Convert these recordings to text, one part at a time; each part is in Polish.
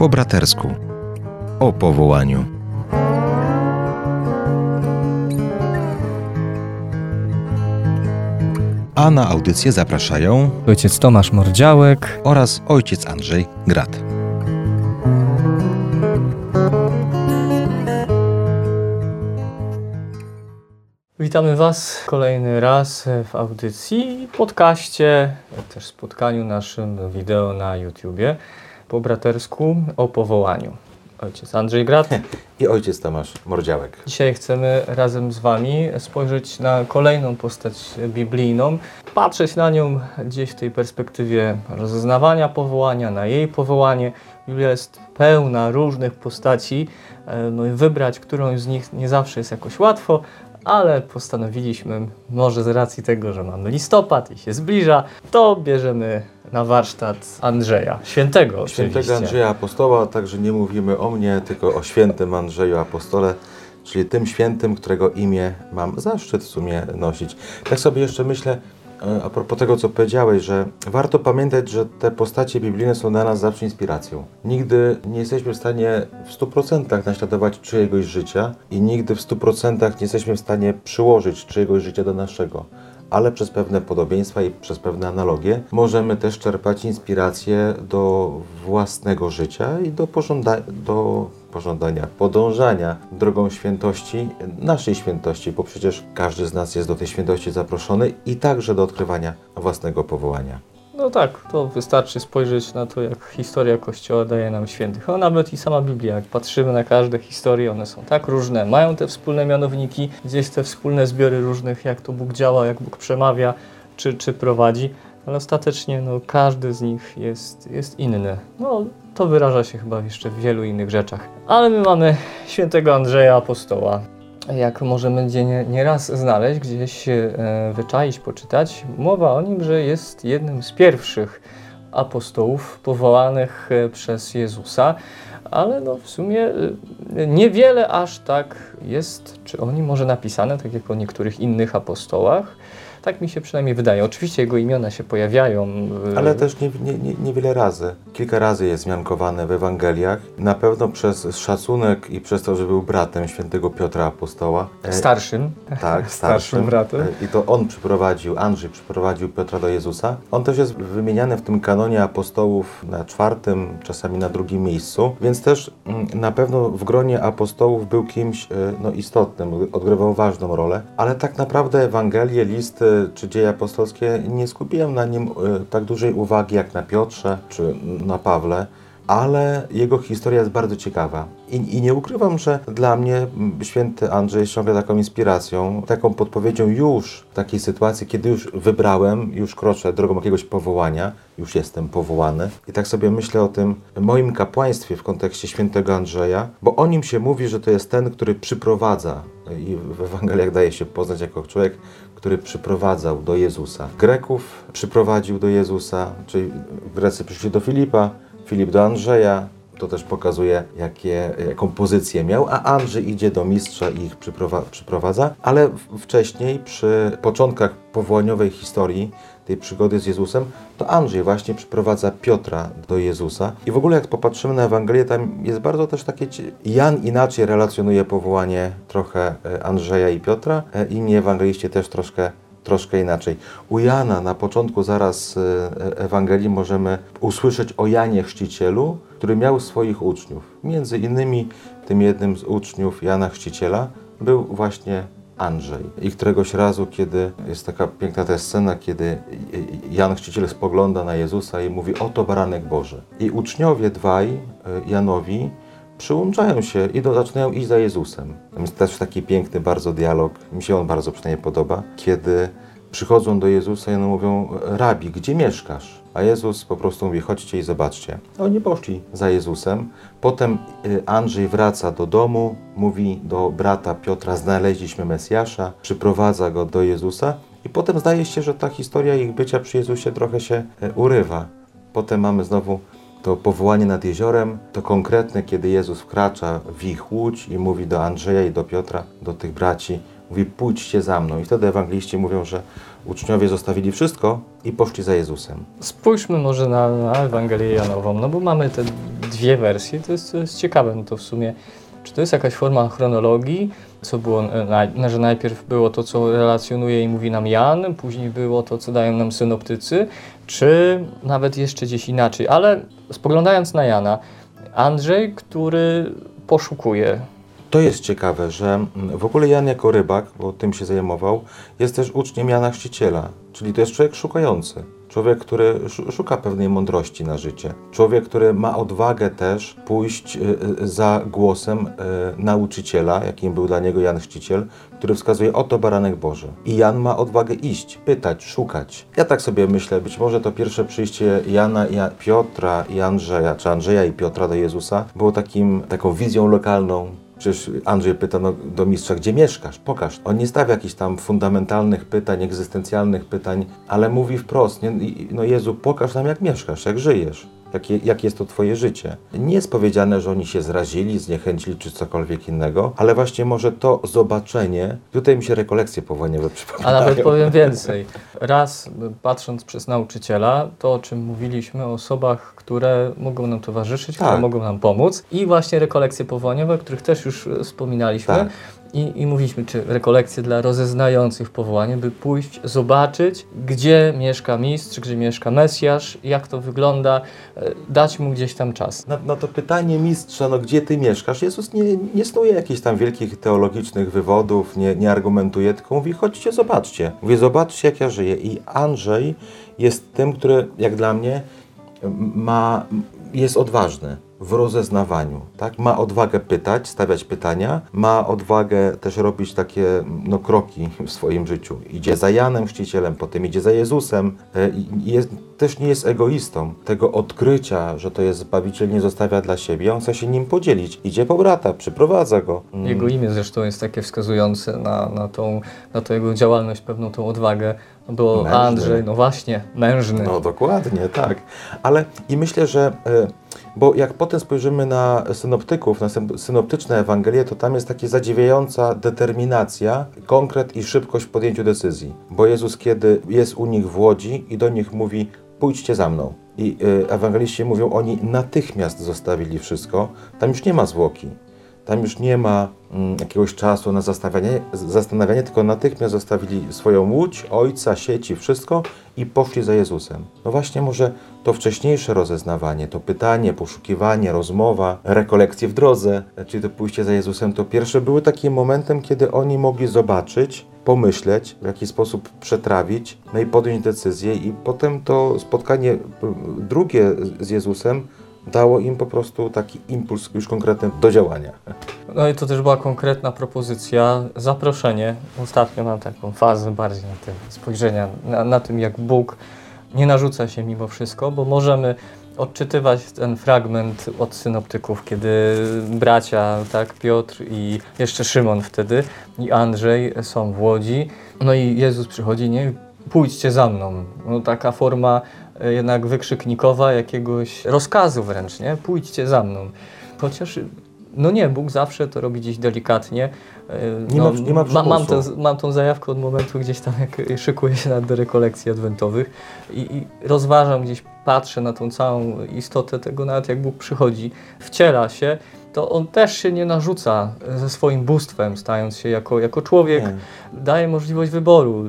Po bratersku. O powołaniu. A na audycję zapraszają Ojciec Tomasz Mordziałek. oraz ojciec Andrzej Grat. Witamy Was kolejny raz w audycji, podcaście, też spotkaniu naszym wideo na YouTubie po bratersku o powołaniu. Ojciec Andrzej Grat. I ojciec Tomasz Mordziałek. Dzisiaj chcemy razem z Wami spojrzeć na kolejną postać biblijną, patrzeć na nią gdzieś w tej perspektywie rozeznawania powołania, na jej powołanie. Biblia jest pełna różnych postaci, e, no i wybrać którąś z nich nie zawsze jest jakoś łatwo, ale postanowiliśmy, może z racji tego, że mamy listopad i się zbliża, to bierzemy na warsztat Andrzeja, świętego Świętego oczywiście. Andrzeja Apostoła, także nie mówimy o mnie, tylko o świętym Andrzeju Apostole, czyli tym świętym, którego imię mam zaszczyt w sumie nosić. Tak sobie jeszcze myślę, e, a propos tego, co powiedziałeś, że warto pamiętać, że te postacie biblijne są dla nas zawsze inspiracją. Nigdy nie jesteśmy w stanie w 100% naśladować czyjegoś życia i nigdy w 100% nie jesteśmy w stanie przyłożyć czyjegoś życia do naszego. Ale przez pewne podobieństwa i przez pewne analogie możemy też czerpać inspirację do własnego życia i do, pożąda- do pożądania, podążania drogą świętości, naszej świętości, bo przecież każdy z nas jest do tej świętości zaproszony i także do odkrywania własnego powołania. No tak, to wystarczy spojrzeć na to, jak historia Kościoła daje nam świętych. No nawet i sama Biblia, jak patrzymy na każde historie, one są tak różne, mają te wspólne mianowniki, gdzieś te wspólne zbiory różnych, jak to Bóg działa, jak Bóg przemawia, czy, czy prowadzi, ale ostatecznie no, każdy z nich jest, jest inny. No, to wyraża się chyba jeszcze w wielu innych rzeczach. Ale my mamy świętego Andrzeja Apostoła, jak może będzie nie, nieraz znaleźć, gdzieś e, wyczaić, poczytać, mowa o nim, że jest jednym z pierwszych apostołów powołanych e, przez Jezusa, ale no w sumie e, niewiele aż tak jest, czy o nim może napisane, tak jak o niektórych innych apostołach. Tak mi się przynajmniej wydaje. Oczywiście jego imiona się pojawiają. e, Ale też nie, nie, nie, niewiele razy. Kilka razy jest zmiankowane w Ewangeliach. Na pewno przez szacunek i przez to, że był bratem świętego Piotra Apostoła. E, starszym. Tak, starszym starszym. bratem. E, I to on przyprowadził, Andrzej przyprowadził Piotra do Jezusa. On też jest wymieniany w tym kanonie apostołów na czwartym, czasami na drugim miejscu, więc też mm, na pewno w gronie apostołów był kimś e, no, istotnym, odgrywał ważną rolę, ale tak naprawdę Ewangelie, listy czy dzieje apostolskie nie skupiłem na nim e, tak dużej uwagi jak na Piotrze czy na Pawle ale jego historia jest bardzo ciekawa. I, I, nie ukrywam, że dla mnie święty Andrzej jest ciągle taką inspiracją, taką podpowiedzią już w takiej sytuacji, kiedy już wybrałem, już kroczę drogą jakiegoś powołania, już jestem powołany. I tak sobie myślę o tym moim kapłaństwie w kontekście świętego Andrzeja, bo o nim się mówi, że to jest ten, który przyprowadza i w Ewangeliach daje się poznać jako człowiek, który przyprowadzał do Jezusa. Greków przyprowadził do Jezusa, czyli Grecy przyszli do Filipa, Filip do Andrzeja. To też pokazuje, jakie, jaką pozycję miał, a Andrzej idzie do mistrza i ich przyprowa przyprowadza. Ale wcześniej, przy początkach powołaniowej historii, tej przygody z Jezusem, to Andrzej właśnie przyprowadza Piotra do Jezusa. I w ogóle jak popatrzymy na Ewangelię, tam jest bardzo też takie... Jan inaczej relacjonuje powołanie trochę e, Andrzeja i Piotra, e, inni ewangeliści też troszkę troszkę inaczej. U Jana na początku zaraz e, Ewangelii możemy usłyszeć o Janie Chrzcicielu, który miał swoich uczniów. Między innymi tym jednym z uczniów Jana Chrzciciela był właśnie Andrzej. I któregoś razu, kiedy jest taka piękna ta scena, kiedy Jan Chrzciciel spogląda na Jezusa i mówi, oto baranek Boży. I uczniowie dwaj e, Janowi przyłączają się i do, zaczynają iść za Jezusem. Tam jest też taki piękny bardzo dialog, mi się on bardzo przynajmniej podoba, kiedy przychodzą do Jezusa i mówią, rabi, gdzie mieszkasz? A Jezus po prostu mówi, chodźcie i zobaczcie. Oni poszli za Jezusem. Potem y, Andrzej wraca do domu, mówi do brata Piotra, znaleźliśmy Mesjasza, przyprowadza go do Jezusa. I potem zdaje się, że ta historia ich bycia przy Jezusie trochę się y, urywa. Potem mamy znowu to powołanie nad jeziorem, to konkretne, kiedy Jezus wkracza w ich łódź i mówi do Andrzeja i do Piotra, do tych braci, mówi pójdźcie za mną. I wtedy ewangeliści mówią, że uczniowie zostawili wszystko i poszli za Jezusem. Spójrzmy może na, na Ewangelię Janową, no bo mamy te dwie wersje, to jest, to jest ciekawe. No to w sumie, czy to jest jakaś forma chronologii, co było, e, naj- że najpierw było to, co relacjonuje i mówi nam Jan, później było to, co dają nam synoptycy, czy nawet jeszcze gdzieś inaczej. Ale spoglądając na Jana, Andrzej, który poszukuje To jest ciekawe, że mm, w ogóle Jan jako rybak, bo tym się zajmował, jest też uczniem Jana Chrzciciela, czyli to jest człowiek szukający. Człowiek, który szu- szuka pewnej mądrości na życie. Człowiek, który ma odwagę też pójść y, y, za głosem y, nauczyciela, jakim był dla niego Jan Chrzciciel, który wskazuje, oto baranek Boży. I Jan ma odwagę iść, pytać, szukać. Ja tak sobie myślę, być może to pierwsze przyjście Jana, i Ja- Piotra i Andrzeja, czy Andrzeja i Piotra do Jezusa było takim, taką wizją lokalną, Przecież Andrzej pyta no, do mistrza, gdzie mieszkasz? Pokaż. On nie stawia jakichś tam fundamentalnych pytań, egzystencjalnych pytań, ale mówi wprost, nie? No Jezu, pokaż nam, jak mieszkasz, jak żyjesz. Jakie, jakie jest to Twoje życie? Nie jest powiedziane, że oni się zrazili, zniechęcili czy cokolwiek innego, ale właśnie może to zobaczenie, tutaj mi się rekolekcje powołaniowe A przypominają. nawet powiem więcej. Raz patrząc przez nauczyciela, to o czym mówiliśmy o osobach, które mogą nam towarzyszyć, które Tak. mogą nam pomóc i właśnie rekolekcje powołaniowe, o których też już wspominaliśmy. Tak. I, I mówiliśmy, czy rekolekcje dla rozeznających powołanie, by pójść, zobaczyć, gdzie mieszka mistrz, gdzie mieszka Mesjasz, jak to wygląda, e, dać mu gdzieś tam czas. Na, na to pytanie mistrza, no gdzie ty mieszkasz, Jezus nie, nie snuje jakichś tam wielkich teologicznych wywodów, nie, nie argumentuje, tylko mówi, chodźcie, zobaczcie. Mówi, zobaczcie, jak ja żyję. I Andrzej jest tym, który, jak dla mnie, ma, jest odważny w rozeznawaniu, tak? Ma odwagę pytać, stawiać pytania, ma odwagę też robić takie no, kroki w swoim życiu. Idzie za Janem Chrzcicielem, potem idzie za Jezusem e, i jest, też nie jest egoistą. Tego odkrycia, że to jest Zbawiciel, nie zostawia dla siebie, on chce się nim podzielić. Idzie po brata, przyprowadza go. Mm. Jego imię zresztą jest takie wskazujące na, na, tą, na tą jego działalność, pewną tą odwagę. No Było Mężny. Andrzej, no właśnie, mężny. No dokładnie, tak. Ale i myślę, że e, bo jak potem spojrzymy na synoptyków, na syn- synoptyczne Ewangelie, to tam jest taka zadziwiająca determinacja, konkret i szybkość w podjęciu decyzji. Bo Jezus, kiedy jest u nich w łodzi i do nich mówi, pójdźcie za mną. I e, ewangeliści mówią, oni natychmiast zostawili wszystko. Tam już nie ma zwłoki. Tam już nie ma mm, jakiegoś czasu na zastanawianie, zastanawianie, tylko natychmiast zostawili swoją łódź, ojca, sieci, wszystko i poszli za Jezusem. No właśnie może to wcześniejsze rozeznawanie, to pytanie, poszukiwanie, rozmowa, rekolekcje w drodze, czyli to pójście za Jezusem, to pierwsze były takim momentem, kiedy oni mogli zobaczyć, pomyśleć, w jaki sposób przetrawić, no i podjąć decyzję i potem to spotkanie y, drugie z Jezusem dało im po prostu taki impuls już konkretny do działania. No i to też była konkretna propozycja, zaproszenie. Ostatnio mam taką fazę bardziej na tym spojrzenia, na, na tym jak Bóg nie narzuca się mimo wszystko, bo możemy odczytywać ten fragment od synoptyków, kiedy bracia, tak, Piotr i jeszcze Szymon wtedy i Andrzej są w Łodzi. No i Jezus przychodzi, nie, pójdźcie za mną. No taka forma jednak wykrzyknikowa, jakiegoś rozkazu wręcz, nie? Pójdźcie za mną. Chociaż no nie, Bóg zawsze to robi gdzieś delikatnie. E, Nie no, ma- nie ma ma, mam, tę, mam tą zajawkę od momentu gdzieś tam, jak szykuję się na rekolekcji adwentowych i, i rozważam gdzieś, patrzę na tą całą istotę tego, nawet jak Bóg przychodzi, wciela się, to On też się nie narzuca ze swoim bóstwem, stając się jako, jako człowiek, Nie. daje możliwość wyboru.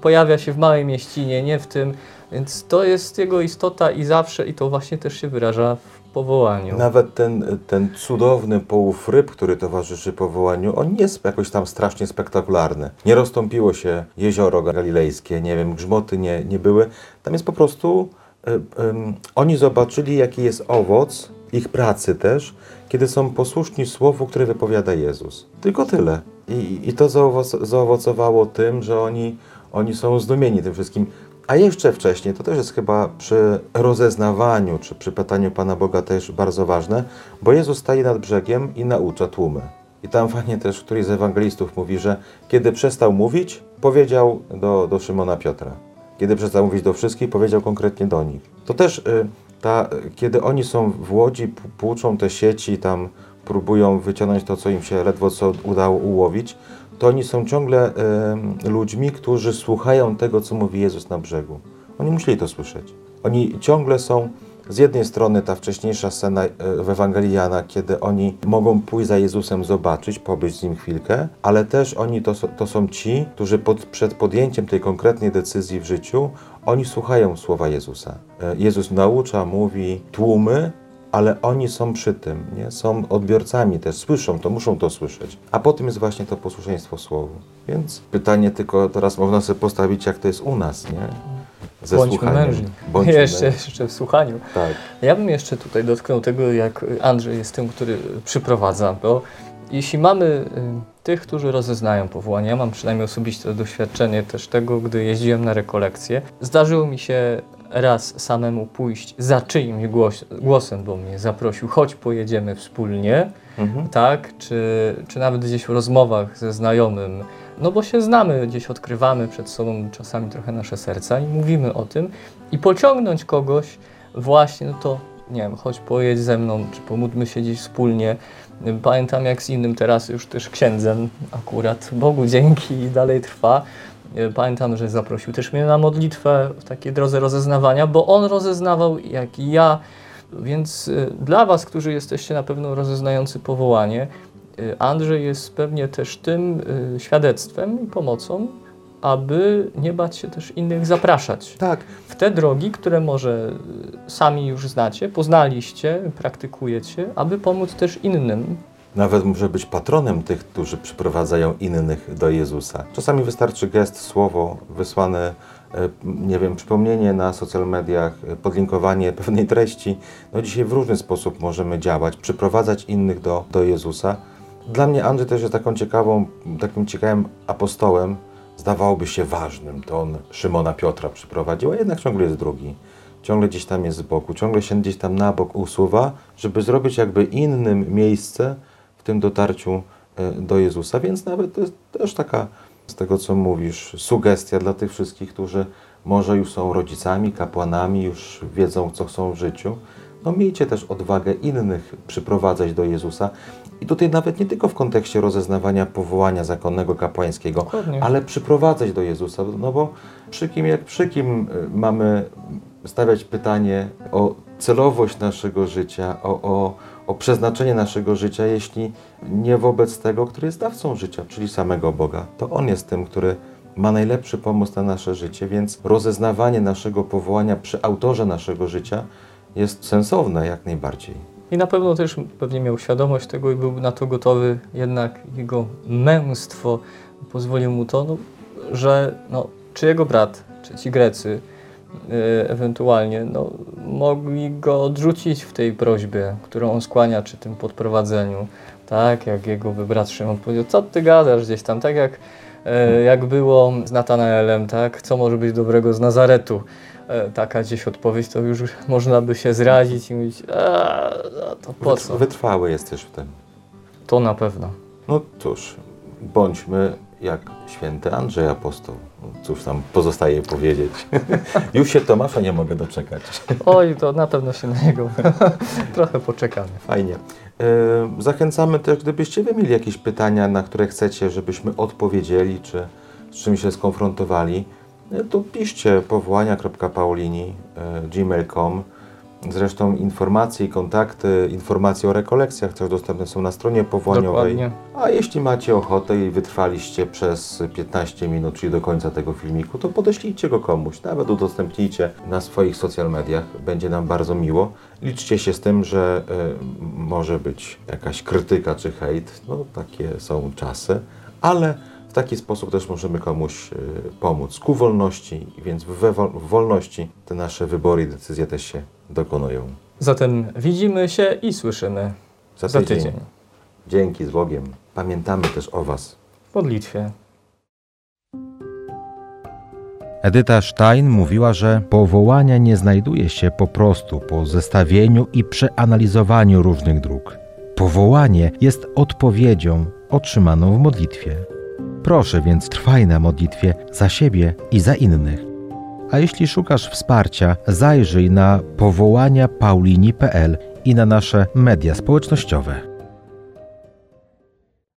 Pojawia się w małej mieścinie, nie w tym, więc to jest Jego istota i zawsze, i to właśnie też się wyraża w powołaniu. Nawet ten, ten cudowny połów ryb, który towarzyszy powołaniu, on nie jest jakoś tam strasznie spektakularny. Nie rozstąpiło się jezioro galilejskie, nie wiem, grzmoty nie, nie były. Tam jest po prostu, y, ym, oni zobaczyli, jaki jest owoc ich pracy też, kiedy są posłuszni słowu, które wypowiada Jezus. Tylko tyle. I, i to zaowoc, zaowocowało tym, że oni, oni są zdumieni tym wszystkim. A jeszcze wcześniej, to też jest chyba przy rozeznawaniu, czy przy pytaniu Pana Boga też bardzo ważne, bo Jezus staje nad brzegiem i naucza tłumy. I tam fajnie też któryś z ewangelistów mówi, że kiedy przestał mówić, powiedział do, do Szymona Piotra. Kiedy przestał mówić do wszystkich, powiedział konkretnie do nich. To też y, ta, kiedy oni są w łodzi, płuczą te sieci, tam próbują wyciągnąć to, co im się ledwo co udało ułowić, to oni są ciągle y, ludźmi, którzy słuchają tego, co mówi Jezus na brzegu. Oni musieli to słyszeć. Oni ciągle są Z jednej strony ta wcześniejsza scena e, w Ewangelii Jana, kiedy oni mogą pójść za Jezusem, zobaczyć, pobyć z Nim chwilkę, ale też oni to, to są ci, którzy pod, przed podjęciem tej konkretnej decyzji w życiu, oni słuchają słowa Jezusa. E, Jezus naucza, mówi, tłumy, ale oni są przy tym, nie? są odbiorcami też, słyszą to, muszą to słyszeć. A potem jest właśnie to posłuszeństwo słowu. Więc pytanie tylko teraz można sobie postawić, jak to jest u nas, nie? Ze Bądźmy słuchaniem. mężni. Bądźmy jeszcze, mężni. jeszcze w słuchaniu. Tak. Ja bym jeszcze tutaj dotknął tego, jak Andrzej jest tym, który przyprowadza, bo jeśli mamy y, tych, którzy rozeznają powołanie, ja mam przynajmniej osobiste doświadczenie też tego, gdy jeździłem na rekolekcje, zdarzyło mi się raz samemu pójść za czyimś głos, głosem, bo mnie zaprosił, choć pojedziemy wspólnie, mhm. tak, czy, czy nawet gdzieś w rozmowach ze znajomym, no bo się znamy, gdzieś odkrywamy przed sobą czasami trochę nasze serca i mówimy o tym i pociągnąć kogoś właśnie, no to nie wiem, chodź pojedź ze mną, czy pomódlmy się gdzieś wspólnie. Pamiętam jak z innym teraz już też księdzem akurat, Bogu dzięki i dalej trwa. Pamiętam, że zaprosił też mnie na modlitwę w takiej drodze rozeznawania, bo on rozeznawał jak i ja. Więc y, dla Was, którzy jesteście na pewno rozeznający powołanie, y, Andrzej jest pewnie też tym y, świadectwem i pomocą, aby nie bać się też innych zapraszać. Tak. W te drogi, które może sami już znacie, poznaliście, praktykujecie, aby pomóc też innym nawet może być patronem tych, którzy przyprowadzają innych do Jezusa. Czasami wystarczy gest, słowo wysłane, e, nie wiem, przypomnienie na social mediach, e, podlinkowanie pewnej treści. No dzisiaj w różny sposób możemy działać, przyprowadzać innych do, do Jezusa. Dla mnie Andrzej też jest taką ciekawą, takim ciekawym apostołem. Zdawałoby się ważnym, to on Szymona Piotra przyprowadził, a jednak ciągle jest drugi ciągle gdzieś tam jest z boku, ciągle się gdzieś tam na bok usuwa, żeby zrobić jakby innym miejsce, w tym dotarciu e, do Jezusa. Więc nawet to jest też taka, z tego co mówisz, sugestia dla tych wszystkich, którzy może już są rodzicami, kapłanami, już wiedzą, co chcą w życiu. No miejcie też odwagę innych przyprowadzać do Jezusa. I tutaj nawet nie tylko w kontekście rozeznawania powołania zakonnego kapłańskiego, Dokładnie. ale przyprowadzać do Jezusa. No bo przy kim jak przy kim e, mamy stawiać pytanie o celowość naszego życia, o, o o przeznaczenie naszego życia, jeśli nie wobec tego, który jest dawcą życia, czyli samego Boga. To On jest tym, który ma najlepszy pomysł na nasze życie, więc rozeznawanie naszego powołania przy autorze naszego życia jest sensowne jak najbardziej. I na pewno też pewnie miał świadomość tego i był na to gotowy, jednak jego męstwo pozwolił mu to, no, że no, czy jego brat, czy ci Grecy, ewentualnie no, mogli go odrzucić w tej prośbie, którą on skłania, czy tym podprowadzeniu. Tak, jak jego wybrat Szymon powiedział, co ty gadasz gdzieś tam, tak jak, e, jak było z Natanaelem, tak, co może być dobrego z Nazaretu. E, taka gdzieś odpowiedź, to już można by się zrazić i mówić, a, to po co? Wytrwały jesteś w tym. To na pewno. No cóż, bądźmy jak święty Andrzej Apostoł. Cóż tam pozostaje powiedzieć. Już się Tomasza nie mogę doczekać. Oj, to na pewno się na niego trochę poczekamy. Fajnie. E, zachęcamy też, gdybyście wy mieli jakieś pytania, na które chcecie, żebyśmy odpowiedzieli, czy z czym się skonfrontowali, e, to piszcie powołania.paulini.gmail.com Zresztą informacje i kontakty, informacje o rekolekcjach też dostępne są na stronie powołaniowej. Dokładnie. A jeśli macie ochotę i wytrwaliście przez 15 minut, czyli do końca tego filmiku, to podeślijcie go komuś, nawet udostępnijcie na swoich social mediach. Będzie nam bardzo miło. Liczcie się z tym, że y, może być jakaś krytyka czy hejt. No takie są czasy, ale w taki sposób też możemy komuś y, pomóc ku wolności, więc w, w wolności te nasze wybory i decyzje też się dokonują. Zatem widzimy się i słyszymy za tydzień. Za tydzień. Dzięki z Bogiem. Pamiętamy też o Was. W modlitwie. Edyta Stein mówiła, że powołania nie znajduje się po prostu po zestawieniu i przeanalizowaniu różnych dróg. Powołanie jest odpowiedzią otrzymaną w modlitwie. Proszę więc trwaj na modlitwie za siebie i za innych. A jeśli szukasz wsparcia, zajrzyj na powołania paulini.pl i na nasze media społecznościowe.